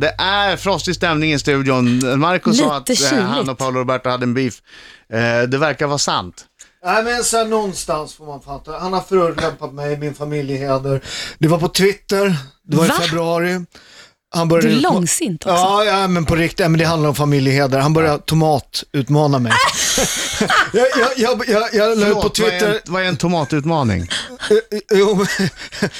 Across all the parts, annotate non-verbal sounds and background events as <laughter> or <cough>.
Det är frostig stämning i studion. Marco sa att eh, han och Paolo Roberto hade en beef. Eh, det verkar vara sant. Nej men så här, någonstans får man fatta. Han har förolämpat mig, min familjeheder. Det var på Twitter, det var Va? i februari. Han Du började är långsint också. Ja, ja, men på riktigt, ja, men det handlar om familjeheder. Han började tomatutmana mig. <laughs> jag, jag, jag, jag, jag la ut på Förlåt, vad är, Twitter, en, vad är en tomatutmaning? Eh, Jo, men-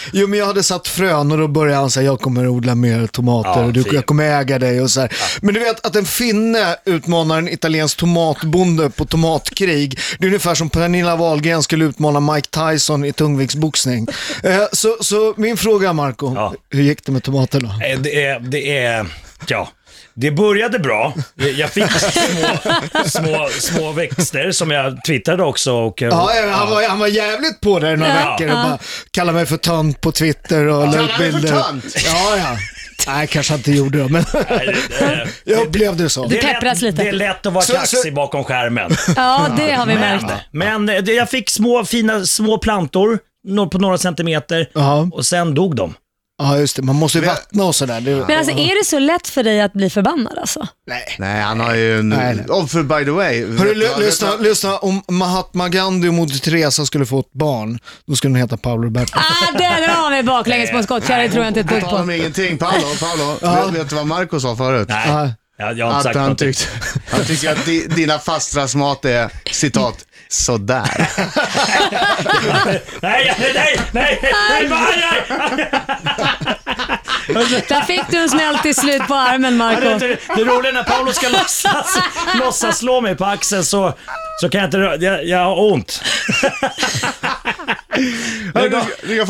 <laughs> jo, men jag hade satt frön och då började han säga jag kommer odla mer tomater Ja, och du, jag kommer äga dig och så här. Men du vet att en finne utmanar en italiensk tomatbonde på tomatkrig. Det är ungefär som Pernilla Wahlgren skulle utmana Mike Tyson i tungviktsboxning. Eh, så, så min fråga Marco, Ja. hur gick det med tomaterna? Det är, det är, ja. Det började bra. Jag fick små, små, små växter som jag twittrade också. Och, eh, Ja, ja, han, var, han var jävligt på det i några Ja. veckor och bara kallade mig för tönt på Twitter och la Kallade dig för bilder. tönt? Ja, ja. Nej, kanske han inte gjorde det, men Nej, det- det- <laughs> jag upplevde det så. det, är peppras lätt, lite. det är lätt att vara Så- kaxig så- bakom skärmen. Ja, det har vi Men, märkt. men eh, det- jag fick små fina små plantor på några centimeter Ja. och sen dog de. Ja, just det. Man måste ju vattna och sådär. Det, Men alltså är det så lätt för dig att bli förbannad alltså? nej. Nej, han har ju en... Nej, nej. Oh, för by the way. Hörru, lyssna, lyssna. Om Mahatma Gandhi och Moder Teresa skulle få ett barn, då skulle den heta Paolo Roberto. Ah, där har vi baklänges på en skottkärra, tror jag inte ett dugg På på. ingenting. Paolo, Paolo. Ja. Vet, vet du vad Marco sa förut? Nej, Ja. jag, jag har inte Att sagt han någonting. tyckte, han tyckte att di, dina fastrars mat är, citat, sådär. nej, nej, nej, nej, nej, nej, Där fick du en smäll till slut på armen, Ja, det, Marco. det, det roliga är när Paolo ska låtsas, låtsas slå mig på axeln så, så kan jag inte rö- jag, jag har ont. Lägg av. Lägg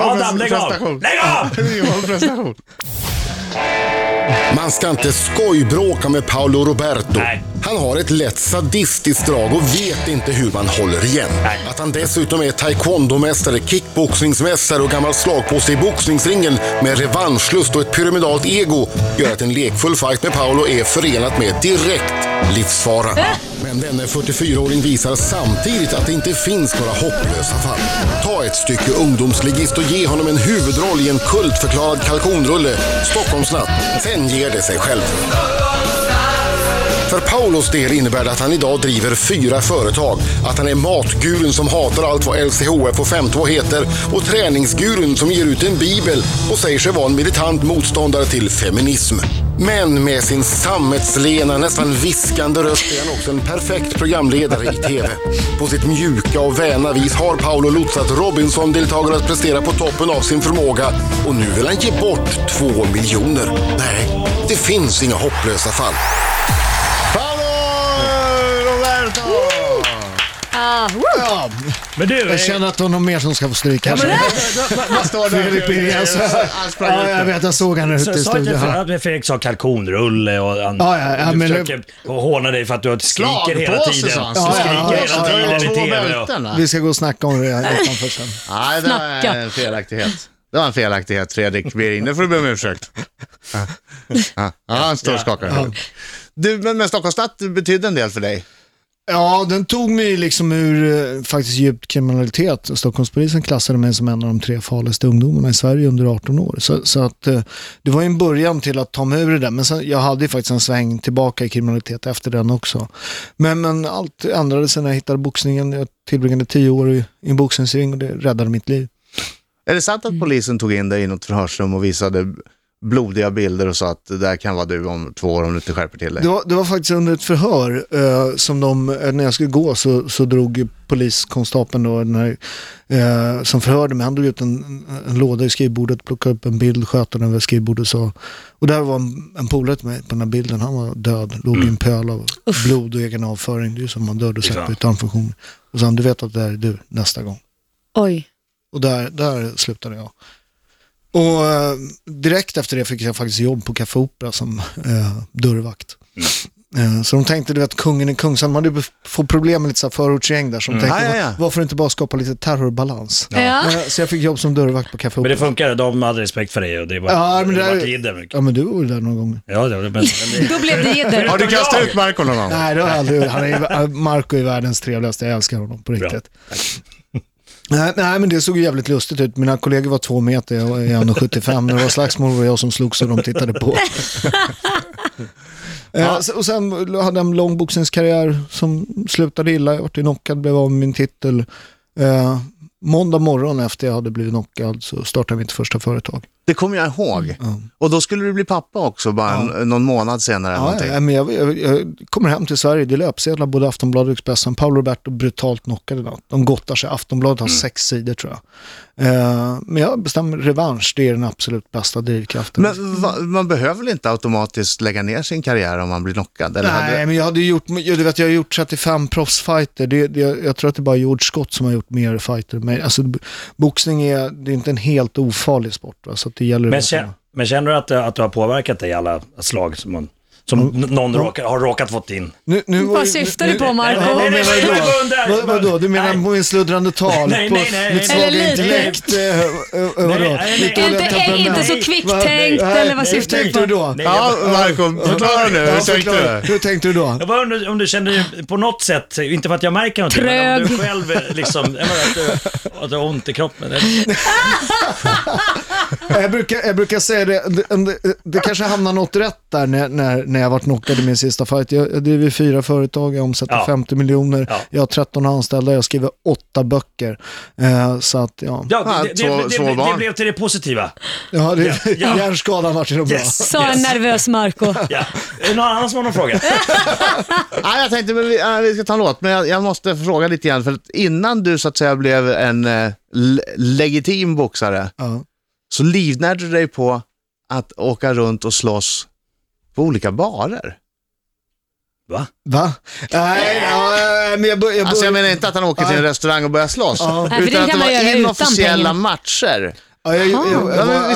av! Lägg av! <laughs> Man ska inte skojbråka med Paolo Roberto. Nej. Han har ett lätt sadistiskt drag och vet inte hur man håller igen. Nej. Att han dessutom är taekwondomästare, kickboxningsmästare och gammal slagpåse i boxningsringen med revanschlust och ett pyramidalt ego gör att en lekfull fight med Paolo är förenat med direkt livsfara. <laughs> Men denne 44-åring visar samtidigt att det inte finns några hopplösa fall. Ta ett stycke ungdomsligist och ge honom en huvudroll i en kultförklarad kalkonrulle, Stockholmsnatt. Sen ger det sig själv. För Paulos del innebär det att han idag driver fyra företag. Att han är matgurun som hatar allt vad LCHF och 52 heter och träningsgurun som ger ut en bibel och säger sig vara en militant motståndare till feminism. Men med sin sammetslena, nästan viskande röst är han också en perfekt programledare i TV. På sitt mjuka och väna vis har Paolo lotsat Robinson-deltagare att prestera på toppen av sin förmåga och nu vill han ge bort två miljoner. Nej, det finns inga hopplösa fall. Woo. Ja, Men du, jag känner att det är någon mer som ska få stryk här. Vad står det? Fredrik Birgers. Han sprang Ja, jag där. vet, jag såg han ute i studion. Fredrik- sa kalkonrulle och han Ja, ja, ja, du men- försöker håna dig för att du skriker hela Slagpåse, tiden. sa han. Du Ja, skriker ja, hela ja, ja, tiden i TV. Vi ska gå och snacka om det utanför sen. <laughs> Nej, det var en felaktighet. Det var en felaktighet, Fredrik Bering. Nu får du be om ursäkt. Ja, ja, han står och skakar. Du, men, men Stockholms stad betydde en del för dig. Ja, den tog mig liksom ur eh, faktiskt djupt kriminalitet. Stockholmspolisen klassade mig som en av de tre farligaste ungdomarna i Sverige under 18 år. Så, så att eh, det var ju en början till att ta mig ur det där. Men sen, jag hade ju faktiskt en sväng tillbaka i kriminalitet efter den också. Men, men allt ändrade sig när jag hittade boxningen. Jag tillbringade tio år i, i en boxningsring och det räddade mitt liv. Är det sant att polisen tog in dig i något förhörsrum och visade blodiga bilder och sa att det där kan vara du om två år om du inte skärper till dig? Det var, det var faktiskt under ett förhör eh, som de, eh, när jag skulle gå så, så drog poliskonstapeln då, den här, eh, som förhörde mig, han drog ut en, en låda i skrivbordet, plockade upp en bild, sköt den över skrivbordet och så. Och där var en, en polare till mig på den här bilden, han var död, låg i en pöl av blod och egen avföring. Det är ju som man dör och Fy sätter fan. i tarmfunktion. Och sen, du vet att det är du nästa gång. Oj. Och där, där slutade jag. Och eh, direkt efter det fick jag faktiskt jobb på Café Opera som eh, dörrvakt. Eh, så de tänkte, du vet, kungen i Kungsan, man hade fått problem med lite så här förortsgäng där. Så de tänkte, Ja, ja, ja. varför inte bara skapa lite terrorbalans? Ja. Eh, så jag fick jobb som dörrvakt på Café Men Opera. det funkar, de hade respekt för dig och det var, Ja, men det det var är- jidder. Ja, men du var ju där någon gång. Ja, det var det. Men, men det, Då blev det jidder. Har du kastat ut Marco någon gång? Nej, det har jag aldrig gjort. Han är, Marco är världens trevligaste, jag älskar honom på Bra. Nej, nej, men det såg ju jävligt lustigt ut. Mina kollegor var två meter, jag är 1,75. När det var slagsmål var jag som slogs och de tittade på. <laughs> Eh, så- och sen hade jag en lång boxningskarriär som slutade illa. Jag ju knockad, blev av med min titel. Måndag morgon efter jag hade blivit knockad så startade mitt första företag. Det kommer jag ihåg. Och då skulle du bli pappa också, bara en, någon månad senare. Ja, någonting. ja, men jag, jag, jag kommer hem till Sverige, det är löpsedlar, både Aftonbladet och Expressen. Paolo Roberto brutalt knockade något. De gottar sig. Aftonbladet har sex sidor tror jag. Eh, men jag bestämmer revansch, det är den absolut bästa drivkraften. Men va, man behöver väl inte automatiskt lägga ner sin karriär om man blir knockad? Eller Nej, hade... men jag hade gjort, jag, du vet, jag har gjort 35 proffsfighter. Det, det, jag tror att det är bara George Scott som har gjort mer fighter. Men alltså, boxning är, det är inte en helt ofarlig sport. Va? Så det gäller Men, att- kä- men känner du att, att du har påverkat dig i alla slag som, man, som n- någon råkar, har råkat fått in? Nu, nu, Vad syftar du på, Marco? Nej, nej, nej, du nej, vadå? Du menar Nej. min sluddrande tal Nej, på nej, nej, mitt svaga Eller lite. intellekt? Eh, vadå? nej, nej. Mitt Inte, inte så kvicktänkt eller vad Nej, syftar du på? då? Ja, Marco, förklara nu. Hur tänkte du? Hur tänkte du då? Jag bara undrar om du känner ju på något sätt, inte för att jag märker någonting, men om du själv eh, liksom, att du har ont i kroppen. <laughs> <laughs> <laughs> Jag brukar, jag brukar säga det, det, det, kanske hamnar något rätt där när, när, när jag varit knockad i min sista fight. Jag, jag driver fyra företag, jag omsätter Ja. 50 miljoner, Ja. jag har 13 anställda, jag skriver åtta böcker. Eh, så att ja, Ja, det, det, det, det, blev till det positiva. ja, det, Ja, ja. <laughs> hjärnskadan vart så bra. Yes. Sa en nervös Marco. Ja. Är det någon annan som har någon fråga? <laughs> Nej, jag tänkte men vi, äh, vi ska ta en låt, men jag, jag måste fråga lite grann. För att innan du så att säga blev en eh, legitim boxare Ja. Så livnärde du dig på att åka runt och slåss på olika barer. Va? Va? Nej, ja, men jag, bör, jag, Alltså jag menar inte att han åker till en restaurang och börjar slåss, Ja. Nej, utan att det var inofficiella matcher. ja, jag, jag, jag, Ja, jag, men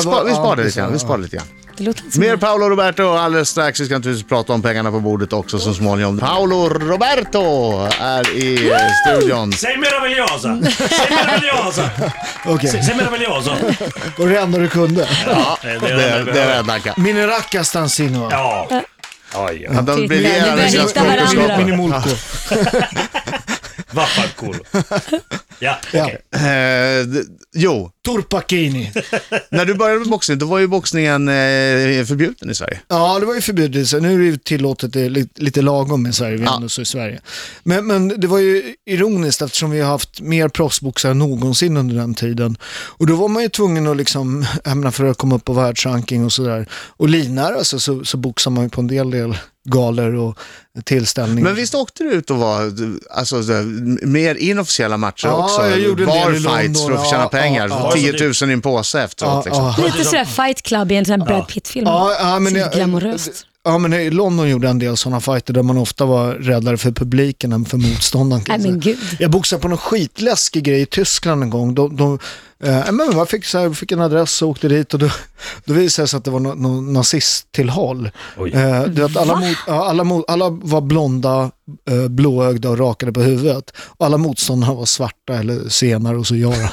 vi, sparar lite grann. Låter Mer Paolo Roberto alldeles strax. Vi ska naturligtvis prata om pengarna på bordet också så småningom. Paolo Roberto är i eh, studion. Säg meravigliosa! Säg meravigliosa! <laughs> Okej, säg meravigliosa! och det enda du kunde. Ja, det Det, är det är det Nacka. Miniracca stanzino. Ja. Oj, oj. Ja, de briljerar med sina språkkunskaper. Vaffelkulo. <laughs> Ja, Ja. okej. Eh, d- jo, Turpacchini. <laughs> när du började med boxning, då var ju boxningen eh, förbjuden i Sverige. Ja, det var ju förbjudet. Så nu är det ju tillåtet det är lite, lite lagom i Sverige. Vi är Ja. ändå så i Sverige. Men, men det var ju ironiskt eftersom vi har haft mer proffsboxare än någonsin under den tiden. Och då var man ju tvungen att liksom, <laughs> jag menar, för att komma upp på världsranking och sådär. Och livnära sig så, så boxar man ju på en del del galor och tillställningar. Men visst åkte du ut och var alltså, mer inofficiella matcher Ja, också? jag gjorde en del London, för att tjäna ja, pengar. ja, ja. 10 000 i en påse efteråt. Ja, liksom. Lite sådär Fight Club i en sån här Brad Pitt-film. Ja, ja, men jag, glamoröst. Ja, men i London gjorde jag en del sådana fighter där man ofta var räddare för publiken än för motståndaren. jag. Jag boxade på någon skitläskig grej i Tyskland en gång. De, de, eh, men jag fick, så här, fick en adress och åkte dit och då, då visade det sig att det var någon no, nazisttillhåll. Eh, du vet, alla, mot, alla, mot, alla var blonda, eh, blåögda och rakade på huvudet. Och alla motståndarna var svarta eller senare och så jag. <laughs>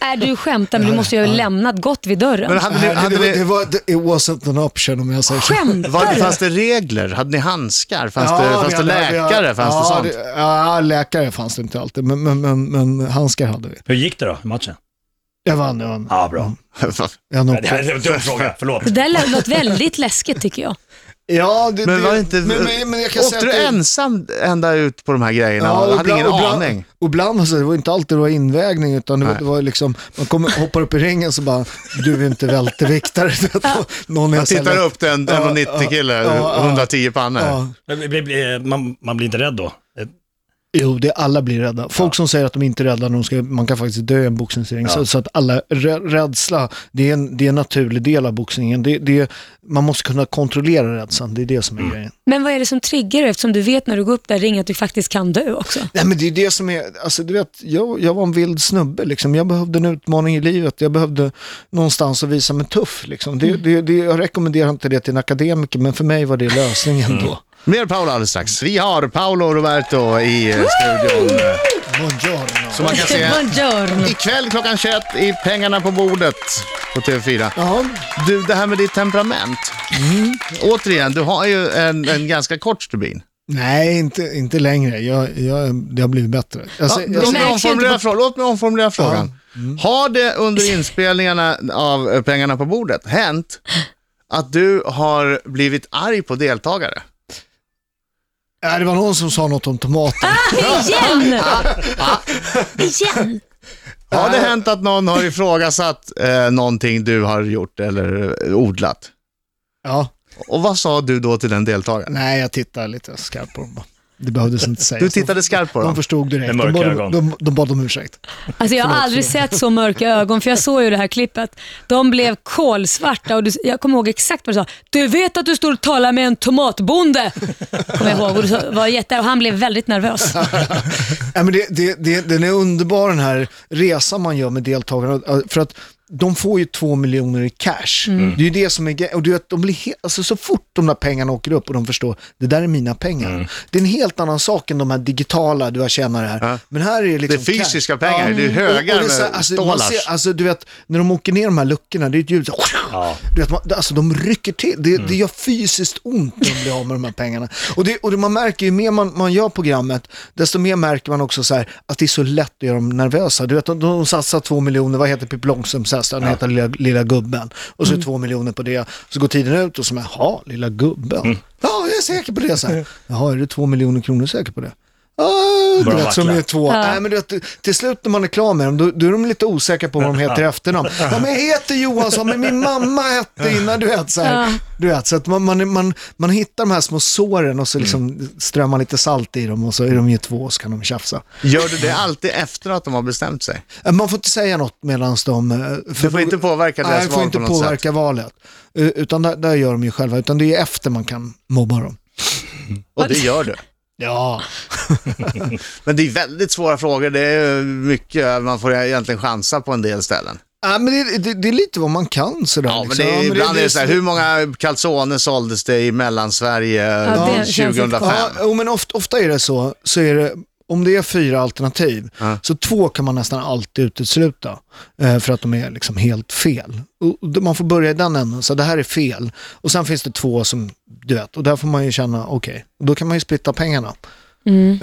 Är du skämtar men du måste ju ha lämnat gott vid dörren. Men hade ni, hade det, var, ni, det var, det, it wasn't an option om jag säger så. Skämtar var, fanns det regler? Hade ni handskar? Fanns det, Ja, fanns det hade- vi läkare? hade- fanns det ja, sånt? Det, ja, läkare fanns det inte alltid, men, men, men, men handskar hade vi. Hur gick det då matchen? Jag vann, jag vann. Ja, bra. <laughs> Jag Nej, Det här är en dum fråga, förlåt. Det där låter väldigt läskigt tycker jag. Ja, det, Men var det inte... men, men, men jag kan säga åkte du att det- ensam ända ut på de här grejerna? Ja, och och hade ingen aning? Och ibland, alltså, det var inte alltid det var invägning, utan det var, det var liksom, man kommer, hoppar upp i ringen så bara, du är inte välteviktare. <laughs> Någon Jag här tittar lätt- upp till en Ja, 1,90 kille, ja, ja. 110 pannor. Ja. Man, man blir inte rädd då? Jo, det alla blir rädda. Folk som säger att de inte är rädda, de ska, man kan faktiskt dö i en boxningsring. Ja. Så, så att alla, rä- rädsla, det är, en, det är en naturlig del av boxningen. Det, det, man måste kunna kontrollera rädslan, det är det som är Mm. grejen. Men vad är det som triggar dig eftersom du vet när du går upp där i ringen att du faktiskt kan dö också? Nej men det är det som är, alltså du vet, jag, jag var en vild snubbe liksom. Jag behövde en utmaning i livet. Jag behövde någonstans att visa mig tuff liksom. Det, det, det, jag rekommenderar inte det till en akademiker, men för mig var det lösningen då. Mer Paolo alldeles strax. Vi har Paolo Roberto i eh, studion. Buongiorno. Som man kan se Buongiorno. ikväll klockan 21 i Pengarna på bordet på TV4. Ja, Du, det här med ditt temperament. Mm. Återigen, du har ju en, en ganska kort stubin. Nej, inte, inte längre. Jag, jag, det har blivit bättre. Alltså, Ja, jag, låt, mig märks ju omformulera inte på- frågan. låt mig omformulera frågan. Har det under inspelningarna av eh, Pengarna på bordet hänt att du har blivit arg på deltagare? Nej, det var någon som sa något om tomater. Igen! <laughs> Igen! Har det hänt att någon har ifrågasatt eh, någonting du har gjort eller eh, odlat? Ja. Och vad sa du då till den deltagaren? Nej, jag tittar lite skarpt på dem bara. Det behövdes inte sägas. Du tittade skarpt på De dem? förstod direkt. Med De mörka bad, ögon. de, de bad om ursäkt. Alltså jag har aldrig sett så mörka ögon, för jag såg ju det här klippet. De blev kolsvarta och du, jag kommer ihåg exakt vad du sa. Du vet att du står och talar med en tomatbonde. Kommer jag ihåg. Och du var jätte, och han blev väldigt nervös. <laughs> Nej, men det, det, det, den är underbar den här resan man gör med deltagarna. För att de får ju två miljoner i cash. Det är ju det som är. Och du vet, de blir he- alltså, så fort de där pengarna åker upp och de förstår, det där är mina pengar. Det är en helt annan sak än de här digitala du har tjänat här. Ja. Men här är det liksom Det är fysiska cash. pengar, det är högar Och- och det är så här, med alltså, man ser, alltså, du vet, när de åker ner de här luckorna, det är ett ljud så, Ja. du vet, man, alltså, de rycker till. Det, det gör fysiskt ont när de blir av med de här pengarna. Och, det, och det, man märker ju mer man, man gör programmet, desto mer märker man också så här, att det är så lätt att göra dem nervösa. Du vet, de, de satsar två miljoner, vad heter Pippi Långstrumps häst? Den heter lilla, lilla gubben. Och så två miljoner på det. Så går tiden ut och så är jaha, lilla gubben. Ja, jag är säker på det. Så här. Jaha, är du två miljoner kronor säker på det? Ja, du vet, som är två. Ja. Nej, men du vet, till slut när man är klar med dem, då, då är de lite osäkra på vad de heter i efternamn. Ja, men jag heter Johansson, men min mamma hette innan, du vet. Så, här. Ja. Du vet, så att man, man, man, man hittar de här små såren och så liksom strömmar lite salt i dem och så är de ju två och så kan de tjafsa. Gör du det alltid efter att de har bestämt sig? Eh, Man får inte säga något medan de... eh, Du får inte påverka Nej, deras det får val inte på något påverka sätt. valet. Utan där, där gör de ju själva, utan det är efter man kan mobba dem. Och det gör du. Ja. <laughs> Men det är väldigt svåra frågor, det är mycket, man får egentligen chansa på en del ställen. Ja, men det, det, det är lite vad man kan sådär. Ja, men liksom. det är, ibland är det så här, hur många calzone såldes det i Mellansverige Ja, det eh, känns 2005? Ja, men ofta, ofta är det så, så är det, om det är fyra alternativ, Ja. så två kan man nästan alltid utesluta eh, för att de är liksom helt fel. Och, man får börja i den änden, så det här är fel. Och sen finns det två som, du vet, och där får man ju känna, okej, och då kan man ju splitta pengarna.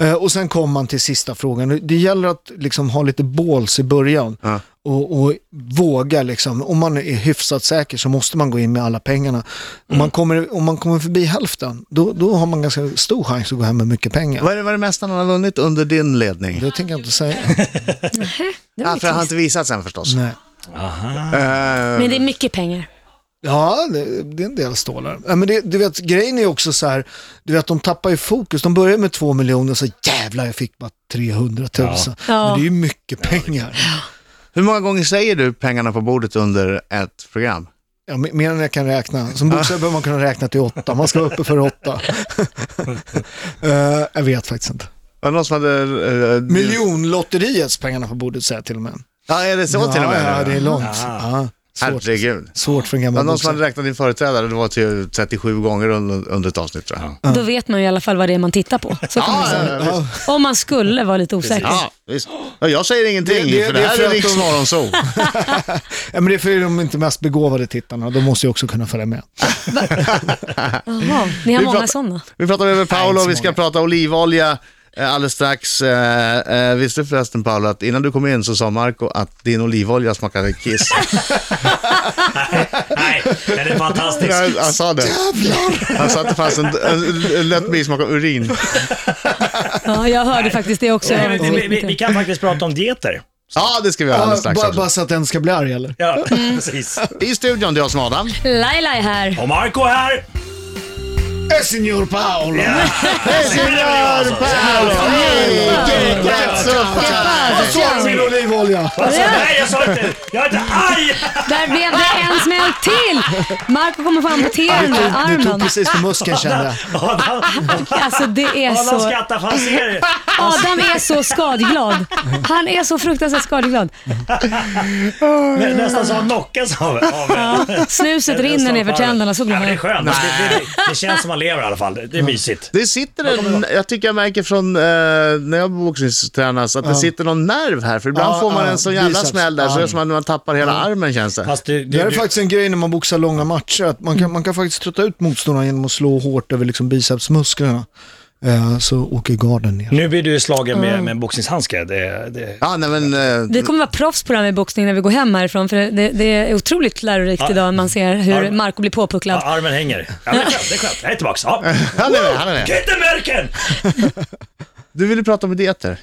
Eh, och sen kommer man till sista frågan. Det gäller att liksom ha lite balls i början Ja. och, och våga liksom. Om man är hyfsat säker så måste man gå in med alla pengarna. Om, man, kommer, om man kommer förbi hälften, då, då har man ganska stor chans att gå hem med mycket pengar. Vad är det, vad är det mesta han har vunnit under din ledning? Det tänker jag inte säga. <laughs> Det Ja, för han har inte visat sen förstås. Nej. Aha. Eh, Men det är mycket pengar. Ja, det, det är en del stålar. Ja, men det, du vet, grejen är också så här, du vet, de tappar ju fokus. De börjar med två miljoner så jävlar, jag fick bara 300 000. Ja. Men det är ju mycket pengar. hur många gånger säger du pengarna på bordet under ett program? Ja, mer- än jag kan räkna. Som boxare behöver man kunna räkna till åtta. Man ska vara uppe för åtta. <laughs> Eh, jag vet faktiskt inte. Var någon som hade... eh, Miljonlotteriets pengarna på bordet säger jag till och med. Ja, är det så ja, till och med? Ja, det är långt. Ah. Ja, svårt, Herregud. svårt för en gammal någon som hade räknat din företrädare, det var till 37 gånger under, under ett avsnitt tror jag. Då vet man i alla fall vad det är man tittar på. Så kan man Ja, ja. Om man skulle vara lite osäker. ja, visst. Ja, jag säger ingenting, Det- det- för det, det är här är Riks Morgonzoo. <laughs> <laughs> Ja, men det är för de inte mest begåvade tittarna. De måste ju också kunna följa med. Jaha, ni har Vi många pratar- sådana. Vi pratar över Paolo, vi ska prata olivolja alldeles strax. Eh, eh, visste du förresten Paolo att innan du kom in så sa Marco att din olivolja smakade kiss? <laughs> Nej, den är fantastisk. Ja, Han sa det. Han sa att det fanns en, en, en lätt bismak av urin. Ja, jag hörde faktiskt det också. Nej, men vi, vi, vi kan faktiskt prata om dieter. Ja, det ska vi göra alldeles strax bara, också. bara så att den ska bli arg eller? Ja, <laughs> precis. I studion, det är jag som är Adam. Laila är här. Och Marco här. Eh, Signor Paolo! Hej, signor Paolo! Hej, che cazzo Vad sa min olivolja? Alltså, nej, jag sa inte... Jag är inte arg! Där blev det en smäll till! Marco kommer få amputera den där Du tog armen. precis på muskeln kände jag. <laughs> Adam, Alltså det är Adam så... skrattar för han ser det. <laughs> Adam är så skadeglad. Han är så fruktansvärt skadeglad. Nä- Nästan så han knockas av, snuset rinner ner för tänderna så ja, men Det är glad. skönt. Det, det, det, det känns som man lever i alla fall. Det, är mysigt. Det sitter en, jag tycker jag märker från eh, när jag boxningstränar så att det sitter någon nerv här. För ibland Ja, får man ja, en sån jävla biceps. smäll där så det är som att man tappar hela armen känns det. Fast du, Det du, är du, faktiskt en grej när man boxar långa matcher, att man kan, man kan faktiskt trötta ut motståndaren genom att slå hårt över liksom bicepsmusklerna. Eh, så åker garden ner. Nu blir du slagen med, med en boxningshandske. Det, det, Ja, nej men... eh, Vi kommer vara proffs på det här med boxning när vi går hem härifrån, för det, det är otroligt lärorikt idag när man ser hur Ar- Marco blir påpucklad. armen hänger. Ja, det är <laughs> skönt, det är skönt. Jag är tillbaka. Ja. <laughs> Han är med, han är med. <laughs> Du ville prata om dieter.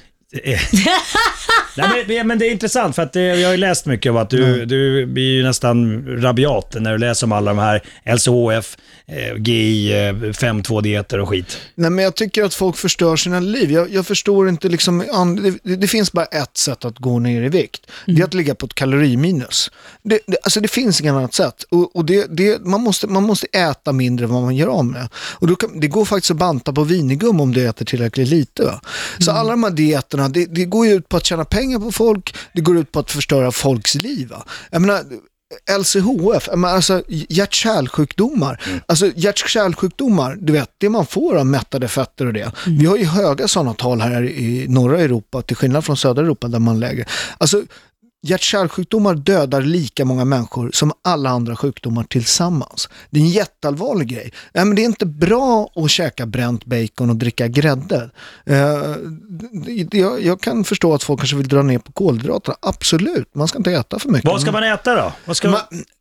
Nej, men, men det är intressant för att det, jag har ju läst mycket om att du, du blir ju nästan rabiat när du läser om alla de här LCHF, eh, GI, eh, 5.2-dieter och skit. Nej, men jag tycker att folk förstör sina liv. Jag, jag förstår inte liksom, an- det, det finns bara ett sätt att gå ner i vikt. Det är att ligga på ett kaloriminus. Det, det, alltså det finns inget annat sätt. Och, och det, det, man, måste, man måste äta mindre än vad man gör av med. Och då kan, det går faktiskt att banta på vinigum om du äter tillräckligt lite. Va? Så alla de här dieterna, det, det går ju ut på att tjäna pengar på folk, det går ut på att förstöra folks liv. Va? Jag menar, LCHF, alltså hjärt-kärlsjukdomar. Alltså hjärt-kärlsjukdomar, du vet, det man får av mättade fetter och det. Vi har ju höga sådana tal här i norra Europa, till skillnad från södra Europa där man lägger. Alltså hjärt-kärlsjukdomar dödar lika många människor som alla andra sjukdomar tillsammans. Det är en jätteallvarlig grej. Ja, men det är inte bra att käka bränt bacon och dricka grädde. Eh, jag, kan förstå att folk kanske vill dra ner på kolhydraterna. Absolut, man ska inte äta för mycket. Vad ska man äta då? Vad ska Man-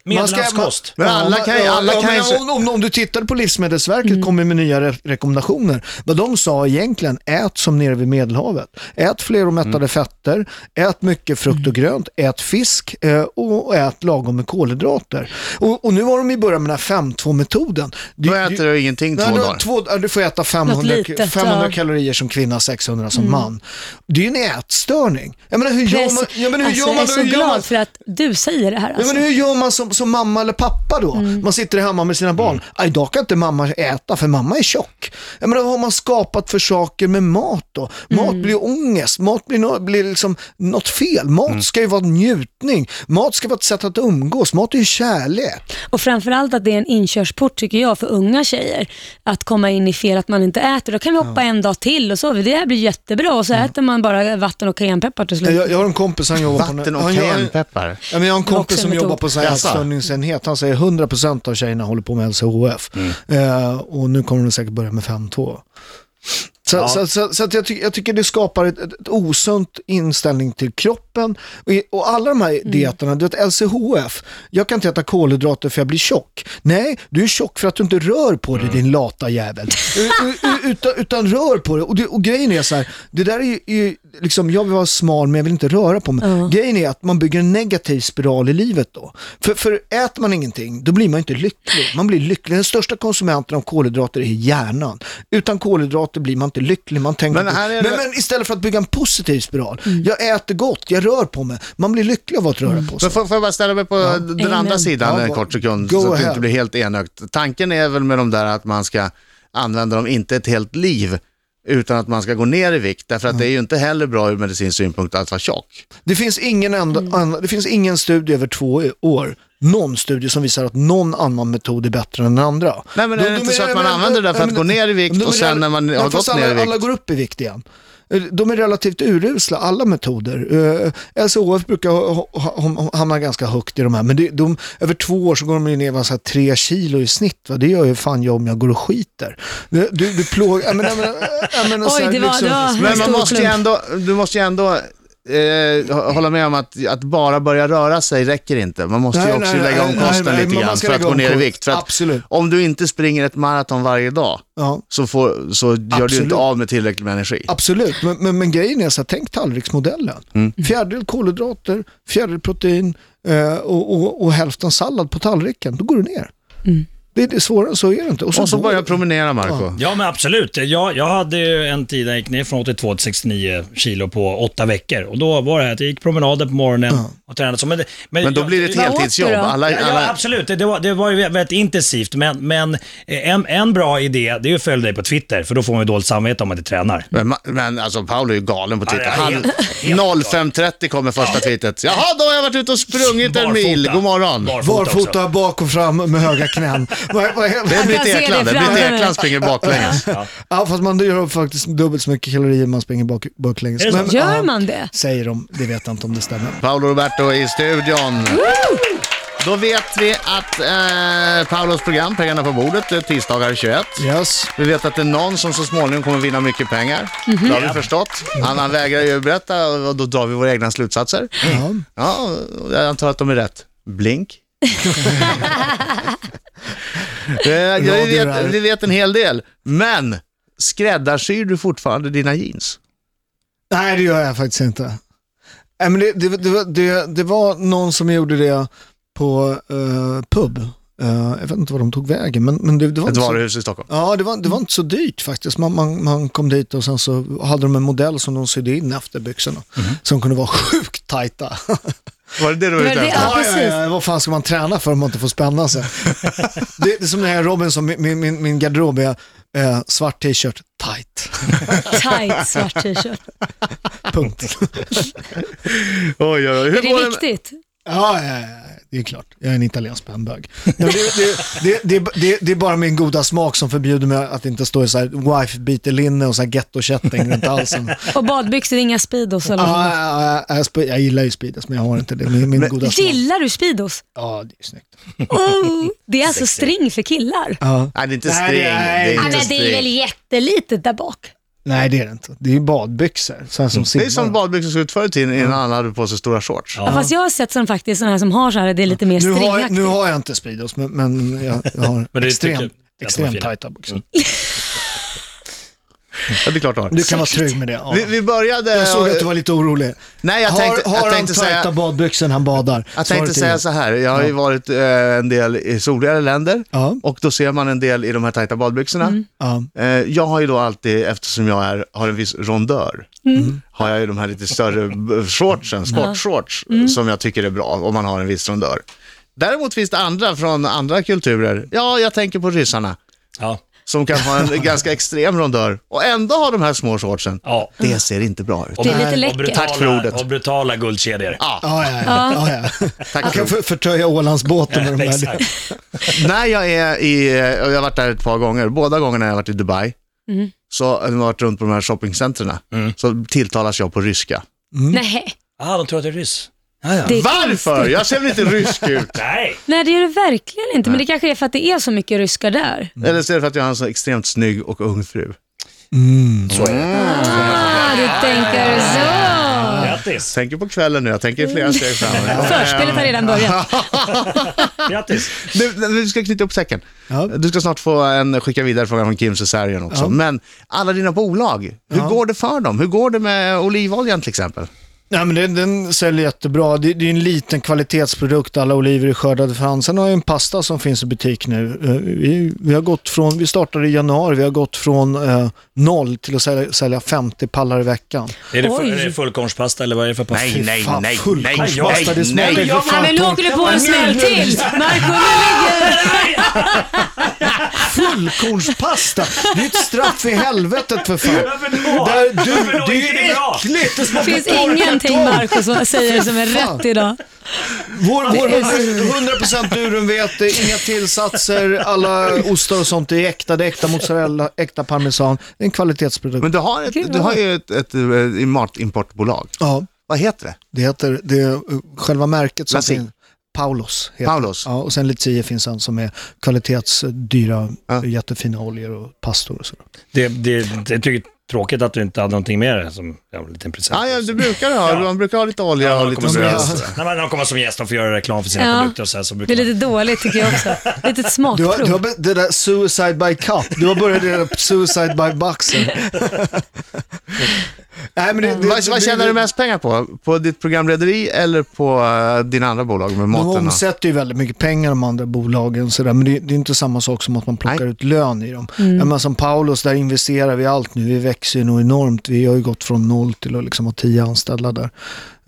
Medelhavskost? Men alla Ja, kan ju- ja, alla ja, kan men ju- om, om, om du tittar på Livsmedelsverket kommer med nya re rekommendationer. Vad de sa egentligen, ät som nere vid Medelhavet. Ät fler och mättade fetter, ät mycket frukt och grönt, ät fisk eh, och, och ät lagom med kolhydrater. Och, och nu har de i början med den här 5-2-metoden. Då äter du ingenting två Nej, dagar. två, ja, du får äta 500, Något litet, 500 ja. kalorier som kvinna, 600 som man. Det är ju en ätstörning. Jag menar, hur gör man, jag menar, hur alltså, gör jag man, är så man, glad för att du säger det här. Ja, Alltså. men hur gör man som, som mamma eller pappa då? Man sitter hemma med sina barn. Mm. Idag kan inte mamma äta för mamma är tjock. Jag menar, vad har man skapat för saker med mat då? Mat blir ångest, mat blir, no, blir liksom något fel. Mat ska ju vara njutning, mat ska vara ett sätt att umgås, mat är ju kärlek. Och framförallt att det är en inkörsport tycker jag för unga tjejer. Att komma in i fel, att man inte äter. Då kan vi hoppa en dag till och så. Det här blir jättebra och så äter man bara vatten och cayennepeppar till slut. Jag, jag har en kompis, han jobbar på... Vatten och cayennepeppar. Ja, men jag har en kompis som jobbar på sån här Jaså? ätstörningsenhet. Han säger 100% av tjejerna håller på med LCHF. Eh, och nu kommer de säkert börja med 5-2. Så, Ja. så, så, så att jag, ty jag tycker det skapar ett, ett, osunt inställning till kroppen. Och, och alla de här dieterna, du vet LCHF, jag kan inte äta kolhydrater för jag blir tjock. Nej, du är tjock för att du inte rör på dig din lata jävel. Utan, utan rör på dig. Och, det, och grejen är så här, det där är ju, är liksom, jag vill vara smal men jag vill inte röra på mig. Ja. Grejen är att man bygger en negativ spiral i livet då. För, för äter man ingenting, då blir man inte lycklig. Man blir lycklig. Den största konsumenten av kolhydrater är hjärnan. Utan kolhydrater blir man inte lycklig. Man tänker Men här är men, det- men istället för att bygga en positiv spiral. Jag äter gott, jag rör på mig. Man blir lycklig av att röra på sig. Men får, får jag bara ställa mig på den Amen. andra sidan Ja, en kort sekund, så att det inte blir helt enögt. Tanken är väl med de där att man ska använda dem, inte ett helt liv, utan att man ska gå ner i vikt. Därför att det är ju inte heller bra ur medicinsk synpunkt att vara tjock. Det finns ingen, enda, annan, det finns ingen studie över två år, någon studie som visar att någon annan metod är bättre än den andra. Nej, men är det De- inte så att man men- använder det för men- att gå ner i vikt och sen när man har gått ner i alla, vikt? alla går upp i vikt igen. Eh, De är relativt urusla, alla metoder. Eh, LCHF brukar ha, ha, ha, hamna ganska högt i de här, men det, de, över två år så går de ner med så här tre kilo i snitt. Va? Det gör ju fan jag om jag går och skiter. Du, du, du plågar... Oj, här, det var, liksom- det var Men man måste ju ändå, du måste ju ändå eh, hålla med om att, att bara börja röra sig räcker inte. Man måste ju Nej, också nej, lägga om kosten nej, lite grann för att gå ner i vikt. För att Absolut. om du inte springer ett maraton varje dag Ja. så, får, så gör du inte av med tillräckligt med energi. Absolut, men, men, men grejen är så här, tänk tallriksmodellen. Mm. Fjärdedel kolhydrater, fjärdedel protein eh, och, och, och hälften sallad på tallriken. Då går du ner. Det, det är svårare än så är det inte. Och så går börja det. promenera, Marco. Ja, men absolut. Jag, jag hade ju en tid där jag gick ner från 82 till 69 kilo på åtta veckor. Och då var det att jag gick promenader på morgonen och tränade så. Men, det- Men då jag- blir det ett heltidsjobb. då? Alla, Ja, alla, absolut. Det, det, var, det var ju väldigt intensivt, men, men eh, en, en bra idé det är att följa dig på Twitter, för då får man ju dåligt samvete om man inte tränar. men, men alltså Paolo är ju galen på Twitter. Han, helt- helt 05.30 kommer första tweetet. Jaha, då har jag varit ute och sprungit en mil. God morgon. Barfota. Barfota bak och fram med höga knän. <laughs> Vad- vad- Det är Britt Ekland. Britt. Ekland springer baklänges. ja, fast man gör faktiskt dubbelt så mycket kalorier man springer bak, baklänges. Så? Gör ja, man det? Säger de, det vet jag inte om det stämmer. Paolo Roberto i studion. Då vet vi att eh, Paulos program, Pengarna på bordet, är tisdagar 21. Yes. Vi vet att det är någon som så småningom kommer vinna mycket pengar. Det har vi förstått. Han, han vägrar ju berätta och då drar vi våra egna slutsatser. Ja. Ja, jag antar att de är rätt. Blink. <laughs> <laughs> Eh, ja, vi, Radio vet, vi vet en hel del, men skräddarsyr du fortfarande dina jeans? Nej, det gör jag faktiskt inte. Nej, men det, det, det, var- det, det var någon som gjorde det på uh, pub. Eh, jag vet inte var de tog vägen, men, men det, det var Ett varuhus i Stockholm. Ja, det var, det var inte så dyrt faktiskt. Man, man, man kom dit och sen så hade de en modell som de sydde in efter byxorna. Som kunde vara <laughs> sjukt tajta. Var det det du var ute efter? Ja, ja, ja, vad fan ska man träna för om man inte får spänna sig? <laughs> det, det är som den här Robinson, min, min, min, garderob är eh, svart t-shirt, tight. Tight svart t-shirt. Punkt. <laughs> Oj, oj, oj. Hur Är det? viktigt? Ja, ja, ja, det är klart. Jag är en italiensk. Nej, men Det, det, det, det, det, det är bara min goda smak som förbjuder mig att inte stå i så här wife beater linne och så här gettokätting runt halsen. <laughs> Och badbyxor, inga Speedos eller Ja, något. ja, ja, jag, gillar ju Speedos, men jag har inte det. Min, min goda smak. Gillar du Speedos? Ja, det är snyggt. Oh, det är alltså string för killar. Ja. Nej, det är inte Nej, string. det är- Det är Ah, inte men det är väl jättelitet där bak? Nej, det är det inte. Det är ju badbyxor, så här som Det är som badbyxor såg ut förr i tiden innan alla hade på sig stora shorts. Ja. Fast jag har sett som faktiskt sådana här som har så här, det är lite mer Nu har, jag, nu har jag inte Speedos, men, men jag, jag har <laughs> Men det extremt, tycker extremt tajta byxor. <laughs> Ja, det är klart du har. Du kan vara trygg med det. Ja. Vi, vi började... Jag såg att du var lite orolig. Nej, jag tänkte, har har jag han tänkte tajta säga... badbyxor när han badar? Jag tänkte säga så här, jag har ju varit eh, en del i soligare länder Ja. och då ser man en del i de här tajta badbyxorna. Ja. Eh, jag har ju då alltid, eftersom jag är, har en viss rondör, har jag ju de här lite större b- shortsen, sportshorts, som jag tycker är bra om man har en viss rondör. Däremot finns det andra från andra kulturer, ja jag tänker på ryssarna, Ja. Som kan ha en <laughs> ganska extrem rondör och ändå ha de här små shortsen. ja. Det ser inte bra ut. Det är lite läckert. brutala, Tack för ordet. Och brutala guldkedjor. Ja, Ja, ja, ja. ja, ja. <laughs> tack Han för kan för, förtöja Ålandsbåten med de här. <laughs> När jag är i, och jag har varit där ett par gånger, båda gångerna har jag varit i Dubai, så när jag har varit runt på de här shoppingcentren, så tilltalas jag på ryska. Nej, Ah, de tror att det är ryss. Ja, ja. det är Varför? konstigt. Jag ser väl inte rysk ut? <laughs> Nej. Nej, det gör det verkligen inte. Men det kanske är för att det är så mycket ryskar där. Eller så är det för att jag har en så extremt snygg och ung fru. Så är det. Ah, du tänker så. Grattis. Tänker på kvällen nu, jag tänker flera steg fram. <laughs> Förspelet har redan börjat. <laughs> Grattis. Du, du ska knyta upp säcken. Ja. Du ska snart få en skicka vidare fråga från Kim Cesarion också. Ja. Men alla dina bolag, hur Ja. går det för dem? Hur går det med olivoljan till exempel? Nej, men den, den säljer jättebra. Det, det är en liten kvalitetsprodukt, alla oliver är skördade för hand. Sen har jag en pasta som finns i butik nu. Eh, Vi, vi, har gått från, vi startade i januari, vi har gått från eh, noll till att sälja, sälja 50 pallar i veckan. Är det, full, är det fullkornspasta eller vad är det för pasta? Nej, nej, fan, nej, fullkornspasta, det nej, smakar nej. ju Nej, men nu åker du på en smäll till. Marco, nu ligger... <laughs> Fullkornspasta! Det är ett straff i helvetet för fan. Där, du, det är bra? äckligt, det smakar finns torr ingenting kartong. Marco som säger som är rätt idag. Vår, vår 100% durumvete, inga tillsatser, alla ostar och sånt är äkta. Det är äkta mozzarella, äkta parmesan. Det är en kvalitetsprodukt. Men du har, ett, du har ju ett, ett, ett matimportbolag. Ja, Vad heter det? det heter, det är uh, själva märket som finns. Paulos. Heter. Paulos. Ja, och sen Lucia finns en som är kvalitetsdyra, Ja. jättefina oljor och pastor och sådär. Det, det, det tycker tråkigt att du inte hade någonting mer som ja, en liten present. Ja, ja, du brukar ha, Ja. man brukar ha lite olja Ja, och lite kommer som gäst. Nej, men de kommer som gäst, de får göra reklam för sina Ja. produkter och så här, så Det brukar är lite dåligt tycker jag också. Litet Du har, smakprov. du har be- det där suicide by cup, du har börjat det där suicide by boxer. <laughs> Nej, men det, det, Vad, vad tjänar du mest pengar på? På ditt programlederi eller på uh, dina andra bolag med De maten? och- omsätter ju väldigt mycket pengar de andra bolagen, så där, men det, det är inte samma sak som att man plockar Nej. ut lön i dem. Mm. Men som Paulus, där investerar vi allt nu. Vi växer ju nog enormt. Vi har ju gått från noll till att liksom ha tio anställda där.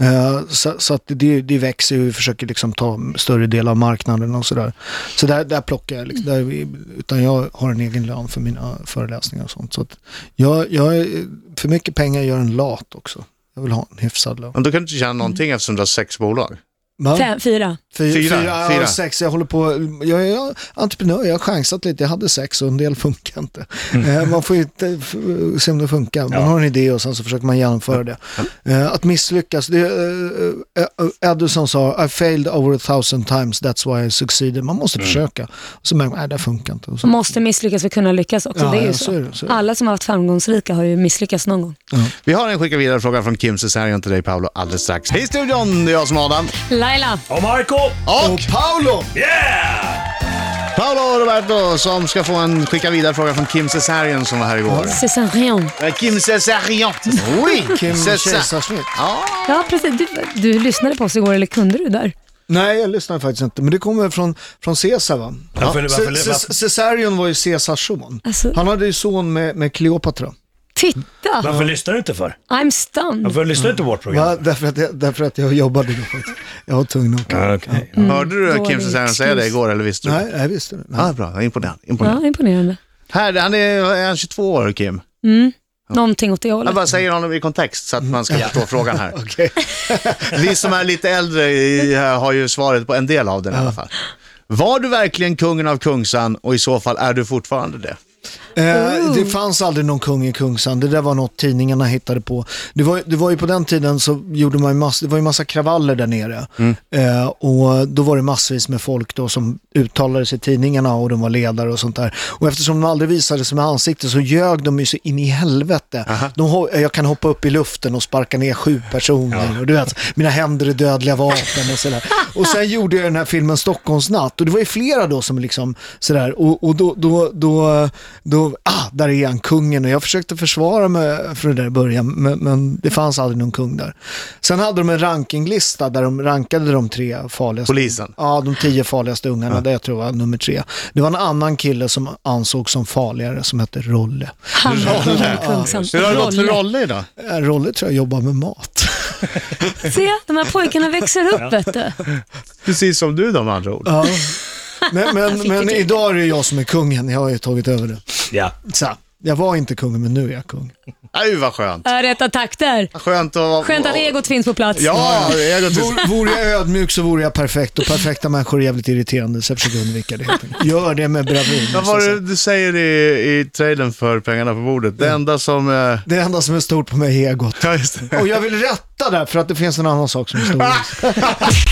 Eh, så så att det, det växer ju, vi försöker liksom ta större del av marknaden och sådär. Så där, där plockar jag, liksom, där vi, utan jag har en egen lön för mina föreläsningar och sånt. Så att jag, jag, är- för mycket pengar gör en lat också. Jag vill ha en hyfsad lön. Men då kan du inte tjäna någonting eftersom du har sex bolag. Fem, fyra. Fyra, Fyra, fyra, fyra. ja, sex. Jag håller på, jag är entreprenör, jag har chansat lite. Jag hade sex och en del funkar inte. Eh, man får ju inte se om det funkar. Man Ja. har en idé och sen så försöker man genomföra det. Eh, att misslyckas, det är uh, Edison sa, I failed over a thousand times, that's why I succeeded. Man måste försöka. Och så märker man, nej det funkar inte. Man måste misslyckas för att kunna lyckas också. Ja, det är ju ja, så. så är det, så är det. Alla som har varit framgångsrika har ju misslyckats någon gång. Vi har en skicka vidare fråga från Kim Cesarion till dig Paolo alldeles strax. Hej studion, det är jag som är Adam. Laila, Och Marco Och och Paolo! Yeah! Paolo Roberto som ska få en skicka vidare fråga från Kim Cesarion som var här igår. Cesarion. Kim Cesarion. Oui, Kim Kejsarsnitt. Ja, Ja, precis. Du, du lyssnade på oss igår, eller kunde du där? Nej, jag lyssnar faktiskt inte. Men det kommer från, från Caesar va? Varför- varför- Ce- Ce- varför- Caesarion var ju Caesars son. Alltså- Han hade ju son med, med Kleopatra. Titta! Varför lyssnar du inte för? I'm stunned. Varför lyssnar du inte på vårt program? Va? Därför, att jag, därför att jag jobbade då faktiskt. Jag var tvungen att åka. Ja, okej. hörde du Kim Cesarion säga det igår eller visste du? Nej, jag visste det. Nej. Ja, bra, imponerande. imponerande. Ja, imponerande. Här, han är, är han 22 år Kim. Någonting åt det Jag hållet. bara säger honom i kontext så att man ska förstå frågan här. <laughs> Vi som är lite äldre har ju svaret på en del av den i alla fall. Var du verkligen kungen av Kungsan och i så fall är du fortfarande det? Eh, det fanns aldrig någon kung i Kungsan. Det där var något tidningarna hittade på. Det var, det var ju på den tiden så gjorde man ju mass, det var ju massa kravaller där nere. Eh, och då var det massvis med folk då som uttalade sig i tidningarna och de var ledare och sånt där. Och eftersom de aldrig visade sig med ansikte så ljög de ju så in i helvete. De, ho- jag kan hoppa upp i luften och sparka ner sju personer. Och du vet, mina händer är dödliga vapen och sådär. Och sen gjorde jag den här filmen Stockholmsnatt och det var ju flera då som liksom sådär och, och då, då, då, då, ah, där är han, kungen. Och jag försökte försvara mig för det där i början, men, men det fanns aldrig någon kung där. Sen hade de en rankinglista där de rankade de tre farligaste. Polisen. Ja, de tio farligaste ungarna, där jag tror var nummer tre. Det var en annan kille som ansågs som farligare, som hette Rolle. Han av Kungsan. Hur har det gått för Rolle. Rolle idag? Eh, Rolle tror jag jobbar med mat. Se, de här pojkarna växer upp vet du. Precis som du då med andra ord. Ja. Men, men, men idag är det jag som är kungen, jag har ju tagit över det. Ja. Så, jag var inte kung, men nu är jag kung. Aj, vad skönt. Rätta takter. Skönt att... Skönt att egot finns på plats. Ja, egot. Vore, vore jag ödmjuk så vore jag perfekt och perfekta människor är jävligt irriterande så jag försöker undvika det. helt enkelt. Gör det med bravur. Vad var det du säger i, i trailern för pengarna på bordet? Det enda som... Eh... Det enda som är stort på mig är egot. Ja, just det. Och jag vill rätta där för att det finns en annan sak som är stor. <laughs> <laughs>